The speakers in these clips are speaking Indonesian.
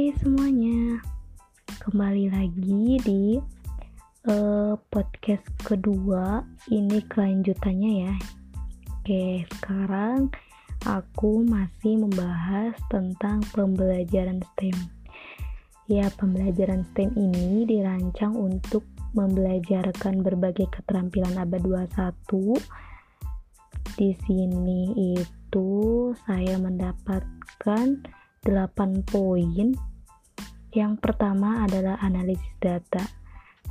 Hai semuanya, kembali lagi di uh, podcast kedua. Ini kelanjutannya ya. Oke, sekarang aku masih membahas tentang pembelajaran STEM. Ya, pembelajaran STEM ini dirancang untuk membelajarkan berbagai keterampilan abad 21. Di sini itu saya mendapatkan 8 poin. Yang pertama adalah analisis data.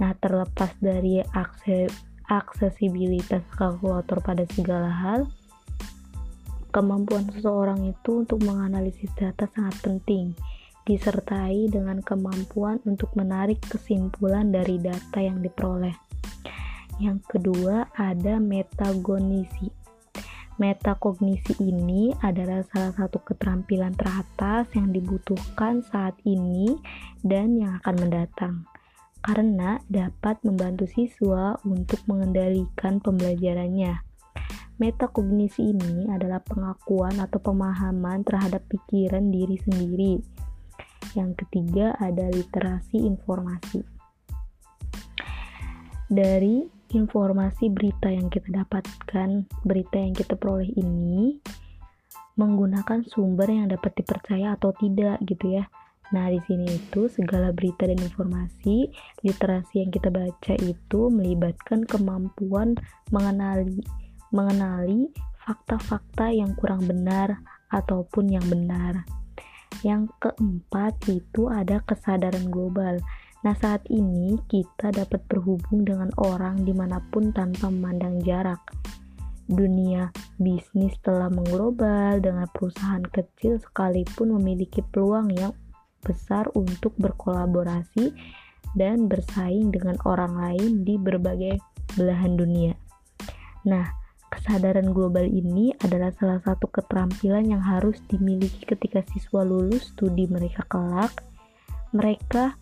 Nah, terlepas dari akses aksesibilitas kalkulator pada segala hal, kemampuan seseorang itu untuk menganalisis data sangat penting, disertai dengan kemampuan untuk menarik kesimpulan dari data yang diperoleh. Yang kedua ada metagonisi. Metakognisi ini adalah salah satu keterampilan teratas yang dibutuhkan saat ini dan yang akan mendatang, karena dapat membantu siswa untuk mengendalikan pembelajarannya. Metakognisi ini adalah pengakuan atau pemahaman terhadap pikiran diri sendiri. Yang ketiga ada literasi informasi. Dari informasi berita yang kita dapatkan, berita yang kita peroleh ini menggunakan sumber yang dapat dipercaya atau tidak gitu ya. Nah, di sini itu segala berita dan informasi literasi yang kita baca itu melibatkan kemampuan mengenali mengenali fakta-fakta yang kurang benar ataupun yang benar. Yang keempat itu ada kesadaran global. Nah, saat ini kita dapat berhubung dengan orang di mana pun tanpa memandang jarak. Dunia bisnis telah mengglobal dengan perusahaan kecil sekalipun memiliki peluang yang besar untuk berkolaborasi dan bersaing dengan orang lain di berbagai belahan dunia. Nah, kesadaran global ini adalah salah satu keterampilan yang harus dimiliki ketika siswa lulus studi mereka kelak. Mereka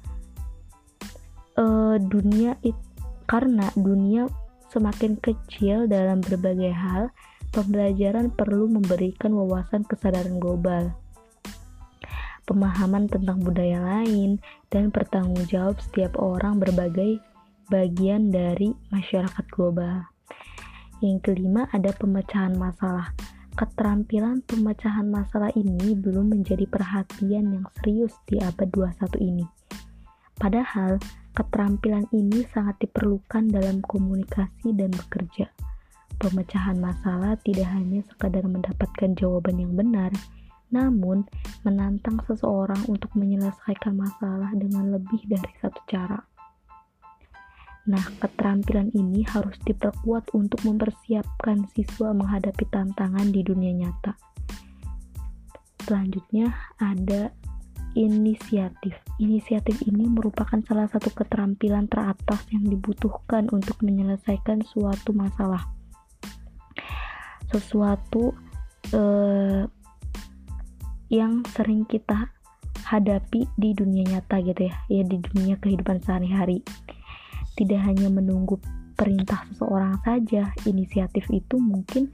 uh, dunia it, karena dunia semakin kecil dalam berbagai hal, pembelajaran perlu memberikan wawasan kesadaran global, pemahaman tentang budaya lain, dan bertanggung jawab setiap orang berbagai bagian dari masyarakat global. Yang kelima ada pemecahan masalah. Keterampilan pemecahan masalah ini belum menjadi perhatian yang serius di abad 21 ini. Padahal, Keterampilan ini sangat diperlukan dalam komunikasi dan bekerja. Pemecahan masalah tidak hanya sekadar mendapatkan jawaban yang benar, namun menantang seseorang untuk menyelesaikan masalah dengan lebih dari satu cara. Nah, keterampilan ini harus diperkuat untuk mempersiapkan siswa menghadapi tantangan di dunia nyata. Selanjutnya ada inisiatif. Inisiatif ini merupakan salah satu keterampilan teratas yang dibutuhkan untuk menyelesaikan suatu masalah. Sesuatu eh, yang sering kita hadapi di dunia nyata gitu ya, ya di dunia kehidupan sehari-hari. Tidak hanya menunggu perintah seseorang saja, inisiatif itu mungkin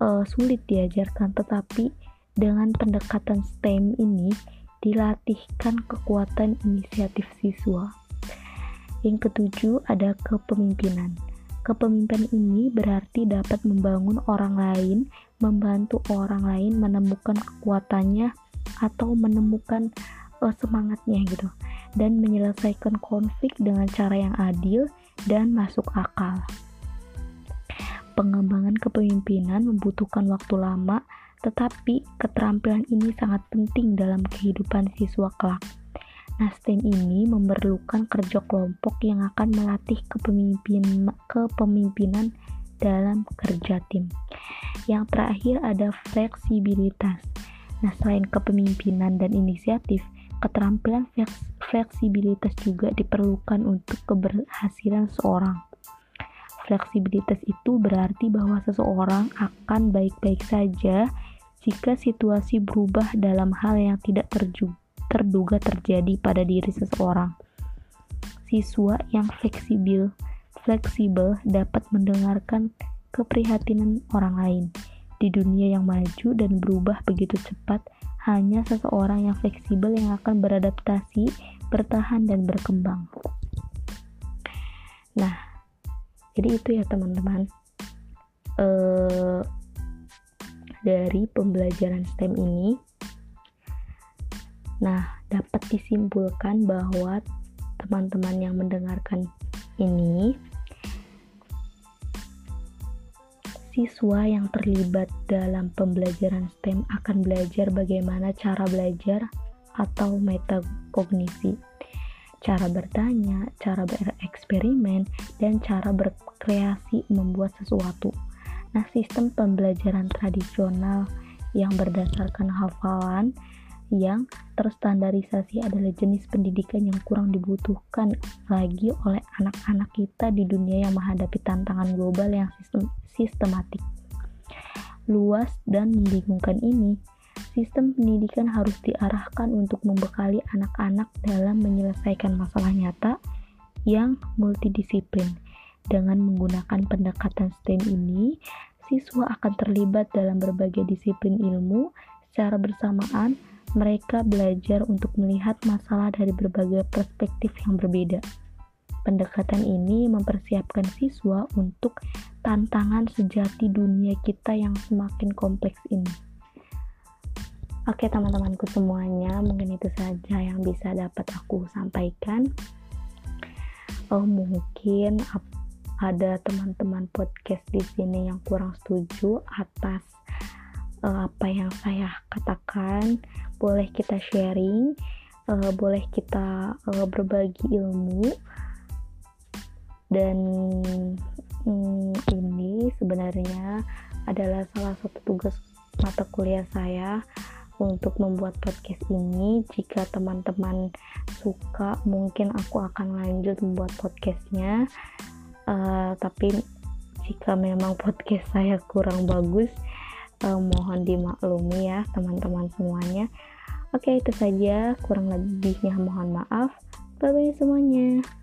uh, sulit diajarkan, tetapi dengan pendekatan STEM ini dilatihkan kekuatan inisiatif siswa. Yang ketujuh ada kepemimpinan. Kepemimpinan ini berarti dapat membangun orang lain, membantu orang lain menemukan kekuatannya atau menemukan uh, semangatnya gitu dan menyelesaikan konflik dengan cara yang adil dan masuk akal. Pengembangan kepemimpinan membutuhkan waktu lama tetapi keterampilan ini sangat penting dalam kehidupan siswa kelak. Nah, STEM ini memerlukan kerja kelompok yang akan melatih kepemimpinan dalam kerja tim. Yang terakhir ada fleksibilitas. Nah, selain kepemimpinan dan inisiatif, keterampilan fleksibilitas juga diperlukan untuk keberhasilan seorang. Fleksibilitas itu berarti bahwa seseorang akan baik-baik saja jika situasi berubah dalam hal yang tidak terduga terjadi pada diri seseorang. Siswa yang fleksibel, fleksibel dapat mendengarkan keprihatinan orang lain. Di dunia yang maju dan berubah begitu cepat, hanya seseorang yang fleksibel yang akan beradaptasi, bertahan, dan berkembang. Nah, jadi itu ya teman-teman. Uh, dari pembelajaran STEM ini, nah dapat disimpulkan bahwa teman-teman yang mendengarkan ini siswa yang terlibat dalam pembelajaran STEM akan belajar bagaimana cara belajar atau metakognisi, cara bertanya, cara bereksperimen, dan cara berkreasi membuat sesuatu. Nah, sistem pembelajaran tradisional yang berdasarkan hafalan yang terstandarisasi adalah jenis pendidikan yang kurang dibutuhkan lagi oleh anak-anak kita di dunia yang menghadapi tantangan global yang sistem sistematik. Luas dan membingungkan ini, sistem pendidikan harus diarahkan untuk membekali anak-anak dalam menyelesaikan masalah nyata yang multidisiplin. Dengan menggunakan pendekatan STEM ini, siswa akan terlibat dalam berbagai disiplin ilmu secara bersamaan mereka belajar untuk melihat masalah dari berbagai perspektif yang berbeda. Pendekatan ini mempersiapkan siswa untuk tantangan sejati dunia kita yang semakin kompleks ini. Oke, teman-temanku semuanya, mungkin itu saja yang bisa dapat aku sampaikan. Oh, mungkin ada teman-teman podcast di sini yang kurang setuju atas uh, apa yang saya katakan. Boleh kita sharing uh, boleh kita uh, berbagi ilmu. Dan um, ini sebenarnya adalah salah satu tugas mata kuliah saya untuk membuat podcast ini. Jika teman-teman suka mungkin aku akan lanjut membuat podcastnya uh, tapi jika memang podcast saya kurang bagus uh, mohon dimaklumi ya teman-teman semuanya. Oke itu saja. Kurang lebihnya mohon maaf. Bye bye semuanya